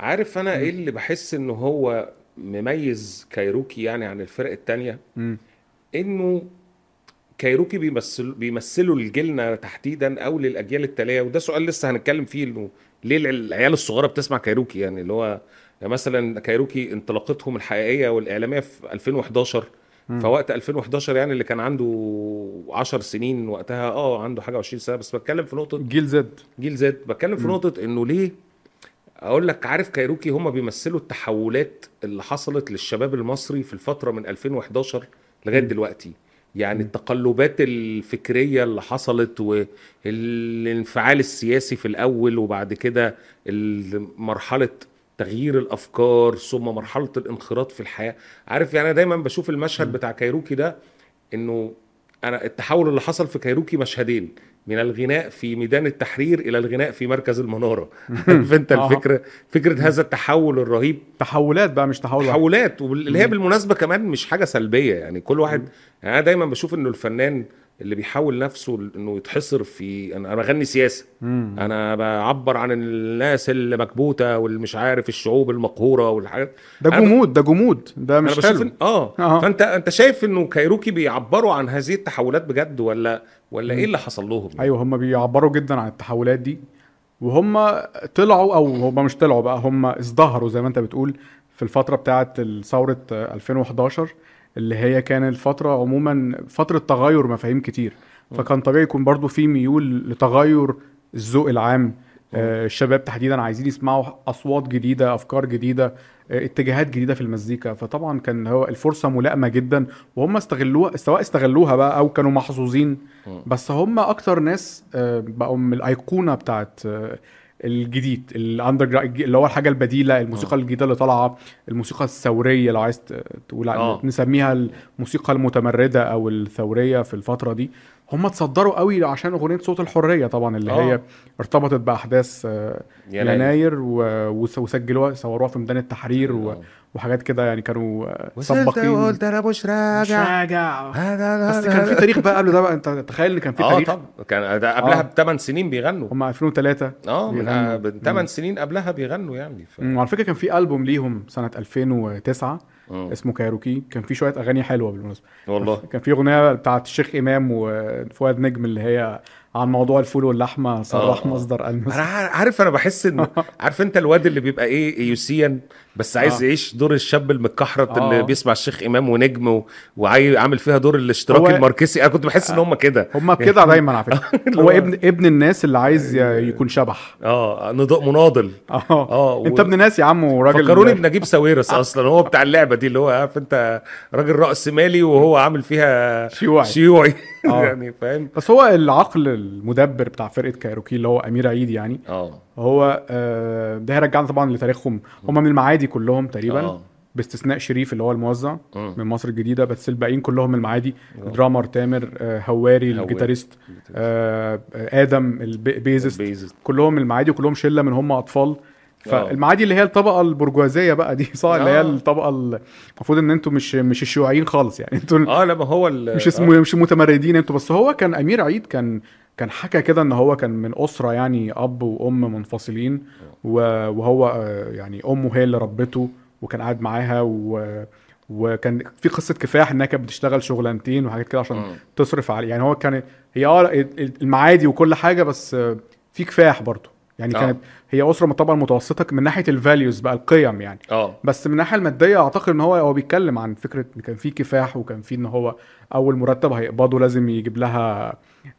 عارف أنا إيه اللي بحس إنه هو مميز كايروكي يعني عن الفرق التانية؟ مم. إنه كايروكي بيمثل بيمثلوا لجيلنا تحديدا أو للأجيال التالية وده سؤال لسه هنتكلم فيه إنه ليه العيال الصغيرة بتسمع كايروكي؟ يعني اللي هو يعني مثلا كايروكي انطلاقتهم الحقيقية والإعلامية في 2011 فوقت 2011 يعني اللي كان عنده 10 سنين وقتها آه عنده حاجة 20 سنة بس بتكلم في نقطة جيل زد. جيل زد. بتكلم في نقطة إنه ليه أقول لك عارف كايروكي هم بيمثلوا التحولات اللي حصلت للشباب المصري في الفترة من 2011 لغاية دلوقتي. يعني التقلبات الفكرية اللي حصلت والانفعال السياسي في الأول وبعد كده مرحلة تغيير الأفكار ثم مرحلة الانخراط في الحياة. عارف يعني أنا دايما بشوف المشهد بتاع كايروكي ده إنه أنا التحول اللي حصل في كايروكي مشهدين من الغناء في ميدان التحرير إلى الغناء في مركز المنارة. عارف أنت. الفكرة؟ فكرة هذا التحول الرهيب. تحولات بقى مش تحول واحد. تحولات واللي هي بالمناسبة كمان مش حاجة سلبية يعني كل واحد يعني أنا دايما بشوف إنه الفنان اللي بيحاول نفسه إنه يتحصر في أنا بغني سياسة. مم. أنا بعبر عن الناس اللي مكبوتة والمش عارف الشعوب المقهورة والحاجات. ده جمود ده جمود ده مش حلو. إن... آه. آه. فأنت أنت شايف إنه كايروكي بيعبروا عن هذه التحولات بجد ولا ولا إيه اللي حصل لهم يعني؟ أيوه هم بيعبروا جدا عن التحولات دي. وهم طلعوا أو هم مش طلعوا بقى هم ازدهروا زي ما أنت بتقول في الفترة بتاعه ثورة 2011 اللي هي كان الفترة عموما فترة تغير مفاهيم كتير. فكان طبيعي يكون برضو في ميول لتغير الذوق العام. آه، الشباب تحديدا عايزين يسمعوا أصوات جديدة أفكار جديدة آه، اتجاهات جديدة في المزيكا. فطبعا كان هو الفرصة ملائمة جدا. وهم استغلوها سواء استغلوها بقى أو كانوا محظوظين. بس هم أكتر ناس آه، بقوا من الأيقونة بتاعت آه، الجديد الاندر اللي هو الحاجة البديلة الموسيقى الجديدة اللي طالعة الموسيقى الثورية لو عايز تقول آه. نسميها الموسيقى المتمردة أو الثورية في الفترة دي هم اتصدروا قوي عشان أغنية صوت الحرية طبعا اللي آه. هي ارتبطت بأحداث آه، يناير. يناير و- وسجلوها صوروها في ميدان التحرير و- آه. وحاجات كده يعني كانوا آه، سباقين. وقلت أنا مش مش راجع. راجع هذا بس كان في تاريخ بقى قبل ده بقى أنت تخيل إن كان في آه تاريخ. طبعا. كان ده قبلها آه. بثمان سنين بيغنوا. هم 2003 آه من 8 سنين قبلها بيغنوا يعني ف... وعلى فكرة كان في ألبوم ليهم سنة 2009 مم. اسمه كايروكي. كان في شوية أغاني حلوة بالمناسبة. والله. كان في أغنية بتاعت الشيخ إمام وفؤاد نجم اللي هي عن موضوع الفول واللحمة صرح آه. مصدر المس أنا عار- عارف أنا بحس إنه عارف أنت الواد اللي بيبقى إيه AUCian بس عايز آه. يعيش دور الشاب المتكحرت آه. اللي بيسمع الشيخ إمام ونجم و... وعامل فيها دور الاشتراكي هو- الماركسي أنا كنت بحس إن هم كده هم كده دايما على فكرة هو ابن ابن الناس اللي عايز ي- يكون شبح آه مناضل آه آه، أنت و- ابن ناس يا عم وراجل فكروني بنجيب ساويرس أصلا هو بتاع اللعبة دي اللي هو عارف أنت راجل راس مالي وهو عامل فيها شيوعي. شيوعي آه. يعني فاهم بس هو العقل المدبر بتاع فرقة كايروكي اللي هو أمير عيد يعني آه هو آه، ده هيرجعنا طبعا لتاريخهم هم من المعادي كلهم تقريبا آه. باستثناء شريف اللي هو الموزع مم. من مصر الجديدة بس الباقيين كلهم من المعادي drummer تامر آه، هواري. ال guitarist آه، آه، آدم ال bassist. كلهم من المعادي وكلهم شلة من هم أطفال آه. فالمعادي اللي هي الطبقة البرجوازية بقى دي صح؟ اللي هي آه. الطبقة ال- المفروض إن أنتوا مش مش الشيوعيين خالص يعني. أنتوا آه لما هو ال- مش اسمه مش متمردين أنتوا. بس هو كان أمير عيد كان كان حكى كده إن هو كان من أسرة يعني أب وأم منفصلين وهو آه، يعني أمه هي اللي ربته وكان قاعد معاها و وكان في قصة كفاح إنها كانت بتشتغل شغلانتين وحاجات كده عشان. تصرف عليه. يعني هو كان هي آه المعادي وكل حاجة بس في كفاح برضه. يعني آه. كانت هي أسرة طبعا متوسطه من ناحية ال values بقى القيم يعني. آه. بس من الناحية المادية أعتقد إن هو هو بيتكلم عن فكرة إن كان في كفاح وكان في إن هو أول مرتب هيقبضه لازم يجيب لها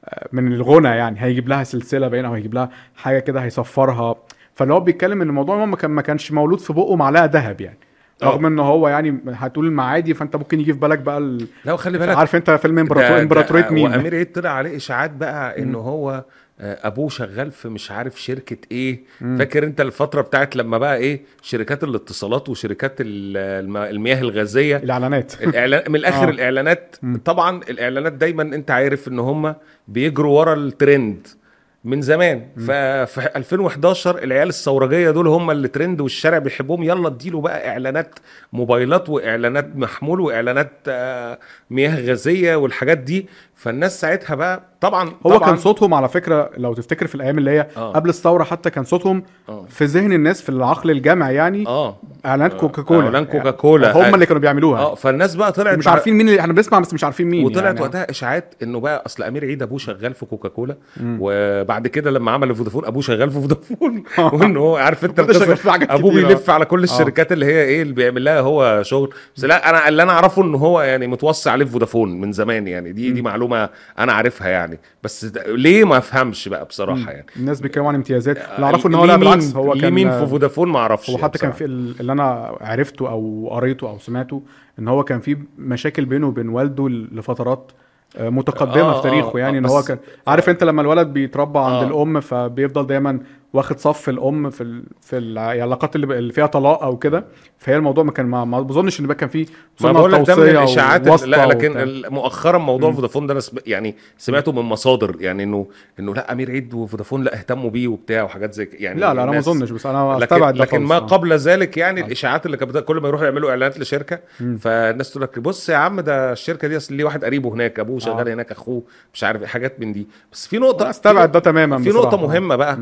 آه، من الغنى يعني هيجيب لها سلسلة باين أو هيجيب لها حاجة كده هيصفرها. فاللي هو بيتكلم إن الموضوع ما كان ما كانش مولود في بقه معلقه ذهب يعني. آه. رغم إن هو يعني هتقول المعادي فأنت ممكن يجي في بالك بقى ال... لا وخلي بالك عارف أنت فيلم إمبراطورية مين؟ وامير عيد طلع عليه إشاعات بقى إن هو آه، ابوه شغال في مش عارف شركة إيه. فاكر انت الفترة بتاعت لما بقى إيه شركات الاتصالات وشركات ال- الم- المياه الغازية؟ الإعلانات. الاعلان من الآخر آه. الاعلانات طبعا الإعلانات دايما انت عارف ان هم بيجروا ورا الترند. من زمان. ففي 2011 العيال الثورجيه دول هم اللي ترند والشارع بيحبهم. يلا اديله بقى إعلانات موبايلات وإعلانات محمول وإعلانات آه، مياه غازية والحاجات دي. فالناس ساعتها بقى طبعا هو طبعا كان صوتهم على فكرة لو تفتكر في الأيام اللي هي آه. قبل الثورة حتى كان صوتهم آه. في ذهن الناس في العقل الجمعي يعني آه. إعلانات كوكاكولا. إعلان كوكاكولا. هم اللي كانوا بيعملوها. آه. فالناس بقى طلعت مش عارفين مين اللي إحنا بنسمع بس مش عارفين مين وطلعت يعني. وقتها إشاعات إنه بقى أصل أمير عيد أبوه شغال في كوكاكولا وبعد كده لما عمل فودافون أبوه شغال في فودافون. وانه هو عارف أنت أبوه. بيلف على كل الشركات اللي هي إيه اللي بيعمل لها هو شغل. بس لا أنا اللي أنا أعرفه إن هو يعني متوصي عليه في فودافون من زمان يعني. دي دي معلومة أنا عارفها يعني. بس ليه ما أفهمش بقى بصراحة يعني. الناس بيتكلموا عن امتيازات. اللي أعرفه إن هو لا بالعكس هو كان مين في فودافون ما أعرفش هو حتى كان. في ال- اللي أنا عرفته أو قريته أو سمعته إن هو كان في مشاكل بينه وبين والده لفترات آه، متقدمة آه، في تاريخه آه، يعني آه، إن هو كان عارف أنت لما الولد بيتربى عند آه. الأم فبيفضل دايما واخد صف الأم في ال... في العلاقات اللي, ب... اللي فيها طلاق أو كده فهي الموضوع ما كان ما, ما بظنش إن كان فيه ما بقول لك ده من الإشاعات لا لكن مؤخرا موضوع فودافون ده أنا سم- يعني سمعته من مصادر يعني انه إنه لا أمير عيد وفودافون لا اهتموا بيه وبتاع وحاجات زي يعني لا لا أنا ما أظنش بس أنا لكن, أستبعد لكن خالص. ما آه. قبل ذلك يعني الإشاعات اللي كانت كل ما يروحوا يعملوا إعلانات لشركة فالناس تقول لك بص يا عم ده الشركة دي أصل ليه واحد قريبه هناك أبوه شغال آه. هناك أخوه مش عارف إيه، حاجات من دي بس في نقطة أستبعد ده تماما في نقطة. مهمة بقى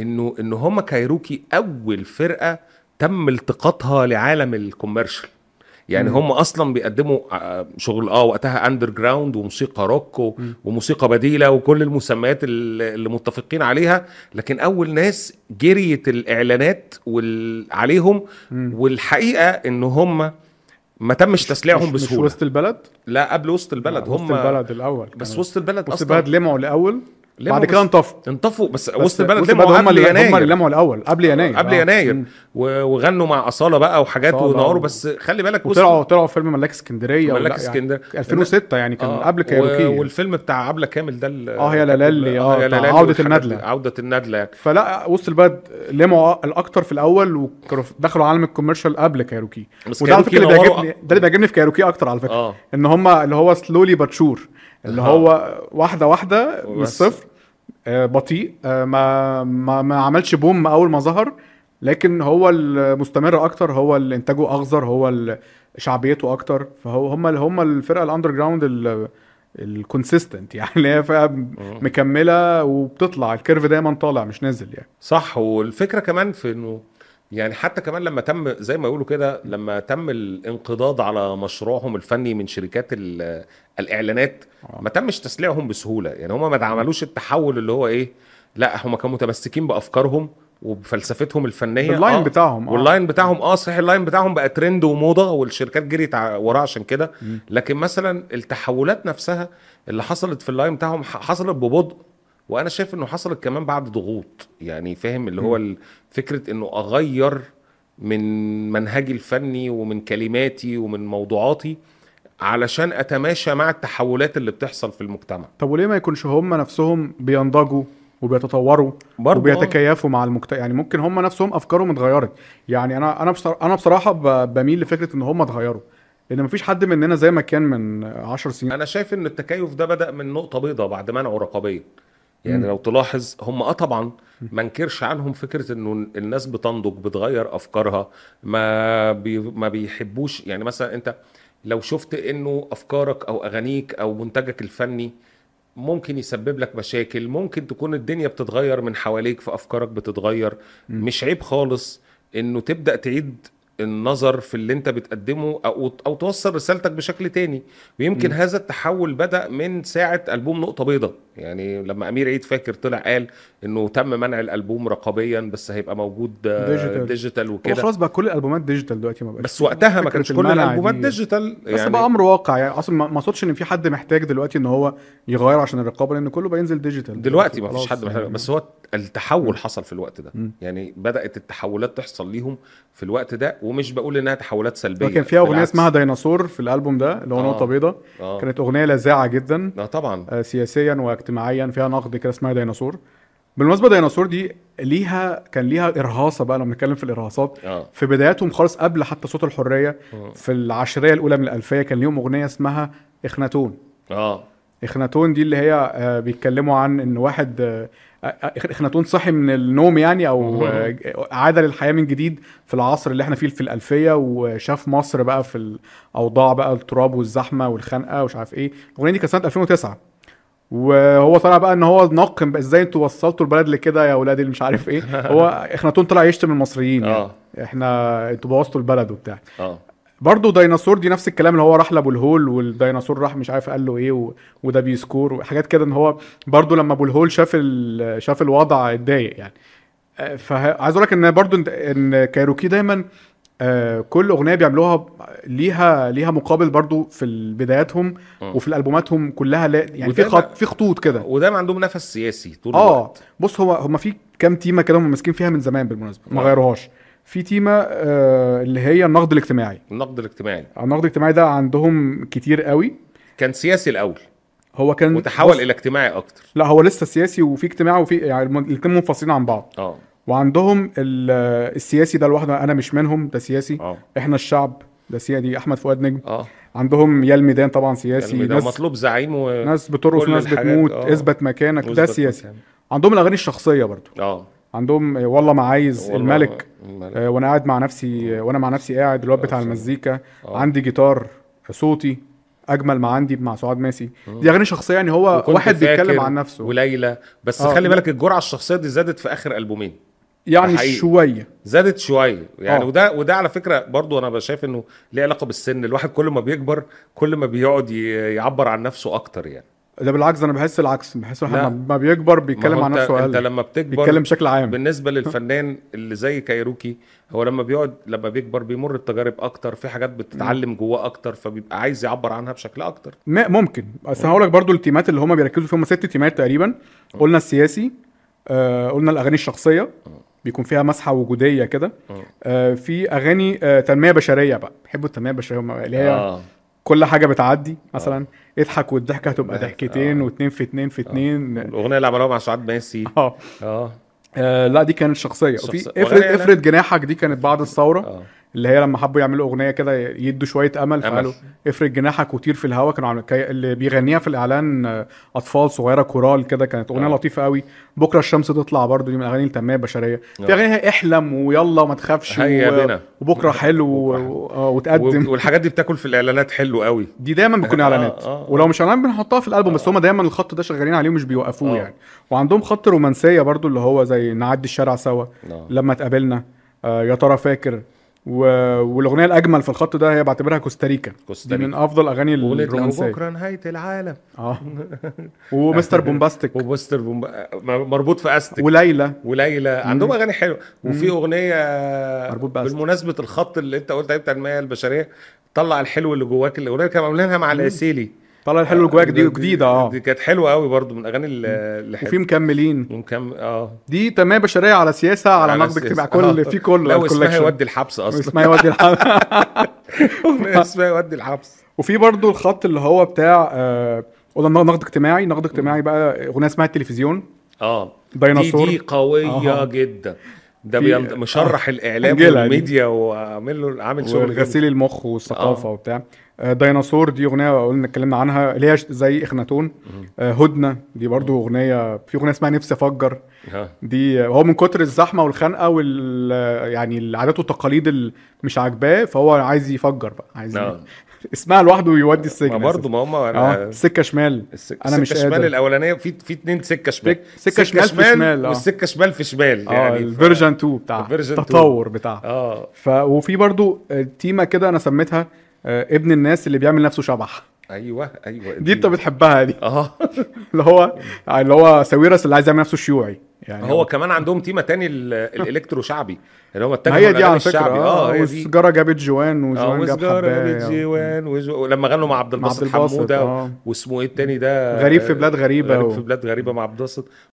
إنه ان هم كايروكي أول فرقة تم التقاطها لعالم ال commercial. يعني هم أصلا بيقدموا آه، شغل آه وقتها underground وموسيقى روك وموسيقى بديلة وكل المسميات اللي متفقين عليها. لكن أول ناس جريت الإعلانات وال... عليهم. والحقيقة ان هم ما تمش تسليعهم مش, مش بسهولة. وسط البلد؟ لا قبل وسط البلد. وسط هم البلد الأول بس وسط البلد وسط البلد لمعوا الأول بعد كده انطفوا انطفوا بس, بس وسط البلد وسط لمعوا هم قبل اللي هم يناير اللي لمعوا الأول قبل يناير قبل آه. يناير وغنوا مع أصالة بقى وحاجات ونوروا بس خلي بالك وطلعوا طلعوا فيلم ملاك اسكندرية ملاك اسكندريه. يعني 2006 يعني كان آه، قبل كايروكي والفيلم بتاع عبلة كامل ده آه، آه، يا لالي عودة والحاجات الندلة. دي، عودة الندلة يعني. فلا وسط البلد لمعوا الأكتر في الأول وكانوا دخلوا عالم ال commercial قبل كايروكي وده على فكرة اللي بيعجبني ده اللي بيعجبني في كايروكي أكتر على فكرة آه إن هم اللي هو slowly but surely آه. هو واحدة واحدة من. الصفر آه، بطيء. آه، ما ما ما عملش boom أول ما ظهر لكن هو المستمر أكتر هو اللي إنتاجه اغزر هو شعبيته أكتر. فهو هم اللي هم الفرقة ال underground ال consistent يعني اللي هي مكملة وبتطلع. ال curve دايما طالع مش نازل يعني. صح. والفكرة كمان في إنه يعني حتى كمان لما تم زي ما يقولوا كده لما تم الانقضاض على مشروعهم الفني من شركات ال- الإعلانات آه. ما تمش تسليعهم بسهولة يعني هم ما عملوش التحول اللي هو إيه لا هم كانوا متمسكين بأفكارهم وبفلسفتهم الفنية بال line آه. بتاعهم آه. وال line بتاعهم آه صحيح ال line بتاعهم بقى ترند وموضة والشركات جريت وراه عشان كده لكن مثلا التحولات نفسها اللي حصلت في اللاين بتاعهم حصلت ببطء وأنا شايف إنه حصلت كمان بعد ضغوط يعني فاهم؟ اللي هو فكرة إنه أغير من منهجي الفني ومن كلماتي ومن موضوعاتي علشان أتماشى مع التحولات اللي بتحصل في المجتمع. طب وليه ما يكونش هم نفسهم بينضجوا وبيتطوروا برضه وبيتكيفوا مع المجتمع يعني ممكن هم نفسهم أفكارهم اتغيرت. يعني أنا أنا بصراحه أنا بصراحة بميل لفكرة إن هم اتغيروا لأن مفيش حد مننا زي ما كان من 10 سنين. أنا شايف إن التكيف ده بدأ من نقطة بيضاء بعد منعه رقابيا يعني. لو تلاحظ هم آه طبعا ما انكرش عنهم فكرة إنه الناس بتنضج بتغير أفكارها ما بي ما بيحبوش يعني مثلا أنت لو شفت إنه أفكارك أو أغانيك أو منتجك الفني ممكن يسبب لك مشاكل ممكن تكون الدنيا بتتغير من حواليك فأفكارك بتتغير. مش عيب خالص إنه تبدأ تعيد النظر في اللي أنت بتقدمه أو أو توصل رسالتك بشكل تاني. ويمكن هذا التحول بدأ من ساعة ألبوم نقطة بيضاء يعني لما أمير عيد فاكر طلع قال إنه تم منع الألبوم رقابيا بس هيبقى موجود آه، digital. digital وكده خلاص بقى كل الألبومات digital دلوقتي ما بقاش بس وقتها ما كانش كل الالبومات di- digital بس بقى أمر واقع يعني أصلا ما أقصدش إن في حد محتاج دلوقتي إن هو يغير عشان الرقابة لأن كله بينزل digital دلوقتي ما فيش حد محتاج يعني. بس هو التحول حصل في الوقت ده مم. يعني بدأت التحولات تحصل ليهم في الوقت ده ومش بقول إنها تحولات سلبية كان فيها أغنية. اسمها ديناصور في الألبوم ده اللي هو آه. نقطة بيضاء آه كانت أغنية لاذعه جدا آه طبعا آه، سياسيا واجتماعيا فيها نقد كده اسمها ديناصور. بالمناسبة ديناصور دي ليها كان ليها إرهاصة بقى لما بنتكلم في الإرهاصات. آه. في بداياتهم خالص قبل حتى صوت الحرية مم. في العشرية الأولى من الألفية كان ليهم أغنية اسمها إخناتون. آه. إخناتون دي اللي هي آه، بيتكلموا عن إن واحد آه، إخناتون صحي من النوم يعني أو. آه، عاد للحياة من جديد في العصر اللي إحنا فيه في الألفية وشاف مصر بقى في الاوضاع بقى التراب والزحمة والخنقة ومش عارف إيه. الأغنية دي كانت سنة 2009 وهو طلع بقى إن هو بقى إزاي أنتوا وصلتوا البلد لكده يا أولاد اللي مش عارف إيه. هو اخناتون طلع يشتم المصريين يعني. آه. إحنا أنتوا بوظتوا البلد وبتاع. آه. برضه ديناصور دي نفس الكلام اللي هو راح لأبو الهول والديناصور راح مش عارف قال له إيه و... وده بيسكور وحاجات كده إن هو برضه لما أبو الهول شاف ال... شاف الوضع اتضايق يعني. آه، فعايز أقول لك إن برضه إن كايروكي دايما آه، كل أغنية بيعملوها ليها ليها مقابل برضه في بداياتهم. وفي البوماتهم كلها لا يعني في خط في خطوط كده. ودايما عندهم نفس سياسي طول آه الوقت. بص هو هم في كام تيمة كده هم ماسكين فيها من زمان بالمناسبة ما آه. غيروهاش. في تيمة آه، اللي هي النقد الاجتماعي. النقد الاجتماعي. النقد الاجتماعي ده عندهم كتير قوي. كان سياسي الأول. هو كان وتحول إلى اجتماعي أكتر. لا هو لسه سياسي وفي اجتماعي وفي يعني الاثنين منفصلين عن بعض. آه. وعندهم ال- السياسي ده لوحده أنا مش منهم ده سياسي. آه. إحنا الشعب ده سياسي دي أحمد فؤاد نجم. آه. عندهم يا الميدان طبعا سياسي ده ناس مطلوب زعيم و ناس بترقص الحاجات، بتموت آه. اثبت مكانك ده سياسي. مكان. عندهم الأغاني الشخصية برضو. آه. عندهم آه، والله ما عايز والله الملك الملك. آه، وأنا قاعد مع نفسي آه، وأنا مع نفسي قاعد الواد بتاع آه، المزيكا. آه. عندي جيتار صوتي أجمل ما عندي مع سعاد ماسي. دي أغاني شخصية يعني هو واحد بيتكلم عن نفسه. وليلى بس آه، خلي. بالك الجرعة الشخصية دي زادت في آخر ألبومين. يعني حقيقي. شوية. زادت شوية. يعني آه. وده وده على فكرة برضو أنا شايف إنه ليه علاقة بالسن. الواحد كل ما بيكبر كل ما بيقعد يعبر عن نفسه أكتر يعني. ده بالعكس أنا بحس العكس. بحس. الواحد لما بيكبر ما بيتكلم عن نفسه أنت لما بتكبر بيتكلم بشكل عام. بالنسبة للفنان اللي زي كايروكي هو لما بيقعد لما بيكبر بيمر بتجارب أكتر في حاجات بتتعلم جواه أكتر فبيبقى عايز يعبر عنها بشكل أكتر. ما- ممكن. بس هقول لك برضو التيمات اللي هم بيركزوا فيهم. ست تيمات تقريبا. قلنا السياسي آه قلنا الأغاني الشخصية. بيكون فيها مسحة وجودية كده. آه. في أغاني آه تنمية بشرية بقى. بيحبوا التنمية البشرية اللي هي آه. كل حاجة بتعدي. مثلا اضحك والضحكة هتبقى ضحك، ضحكتين آه. واتنين في اتنين في اتنين. الأغنية اللي عملوها مع سعاد ماسي آه. آه. آه، لا دي كانت شخصية. وفي وأغاني- افرض جناحك دي كانت بعد الثورة. آه. اللي هي لما حبوا يعملوا أغنية كده يدوا شوية أمل. فقالوا افرض جناحك وطير في الهواء كانوا اللي بيغنيها في الإعلان آه، أطفال صغيرة كورال كده كانت أغنية آه. لطيفة قوي بكرة الشمس تطلع برضو دي من الأغاني التنمية البشرية في آه. اغاني هي احلم ويلا وما تخافش و... وبكرة حلو و... آه، وتقدم والحاجات دي بتاكل في الإعلانات حلو قوي دي دايما بتكون إعلانات آه، آه. ولو مش إعلان بنحطها في الألبوم بس هم دايما الخط ده شغالين عليه ومش بيوقفوه. يعني وعندهم خط رومانسية برضو اللي هو زي نعدي الشارع سوا. لما اتقابلنا آه يا ترى فاكر و... والأغنية الأجمل في الخط ده هي بعتبرها كوستاريكا. كوستاريكا. دي من أفضل أغاني الرومانسية. بكرة نهاية العالم. آه. ومستر بومباستيك. وبوستر بومب... مربوط في استك وليلى. وليلى. عندهم أغاني حلوة. وفي أغنية مربوط بأستك. بالمناسبة الخط اللي أنت قلت عليه بتاع المياه البشرية طلع الحلو اللي جواك الأغنية كانوا عاملينها مع العسيلي طلع الحلو اللي جواك دي جديده آه دي كانت حلوة قوي برضو من الأغاني اللي اللي وفي حلوة مكملين ومكم آه دي تنميه بشرية على سياسة على على نقد. اجتماعي كل آه. في كله لا الكولكشن. يودي الحبس أصلا اسمها يودي الحلقة اسمها يودي الحبس وفي برضو الخط اللي هو بتاع آه قلنا نقد اجتماعي نقد اجتماعي بقى أغنية اسمها التلفزيون آه ديناصور. دي, دي قوية آه. جدا ده مشرح الإعلام أنجيلا دي. والميديا وعامل له عامل شغل وغسيل المخ والثقافة آه. وبتاع آه، ديناصور دي أغنية قلنا اتكلمنا عنها اللي هي زي إخناتون آه، هدنة دي برضو أغنية في أغنية اسمها نفسي أفجر. دي هو من كتر الزحمة والخنقة وال يعني العادات والتقاليد اللي مش عاجباه فهو عايز يفجر بقى عايز آه. اسمها لوحده يودي السجن ما برضه ما هم آه. سكة شمال. السك... أنا مش السكه شمال. الأولانية في في اتنين سكة شمال. سك- سكة شمال في شمال، آه. والسكة شمال في شمال. آه يعني الفيرجن 2 بتاع الفيرجن 2. التطور بتاعها آه. ف وفي برضو آه، تيمة كده أنا سميتها آه، ابن الناس اللي بيعمل نفسه شبح. أيوه أيوه. دي انت بتحبها دي. آه. اللي هو اللي هو ساويرس اللي عايز يعمل نفسه شيوعي. يعني هو كمان عندهم تيمة تاني ال- ال electro شعبي. اللي هم اتجهوا هي دي على فكرة. آه والسجاره جابت جوان آه وجوان جاب حباية. بالجيوان وجو... ولما غنوا مع عبد الباسط حمودة آه. واسمه إيه التاني ده؟ غريب في بلاد غريبة. غريب و- في بلاد غريبة مع عبد الباسط.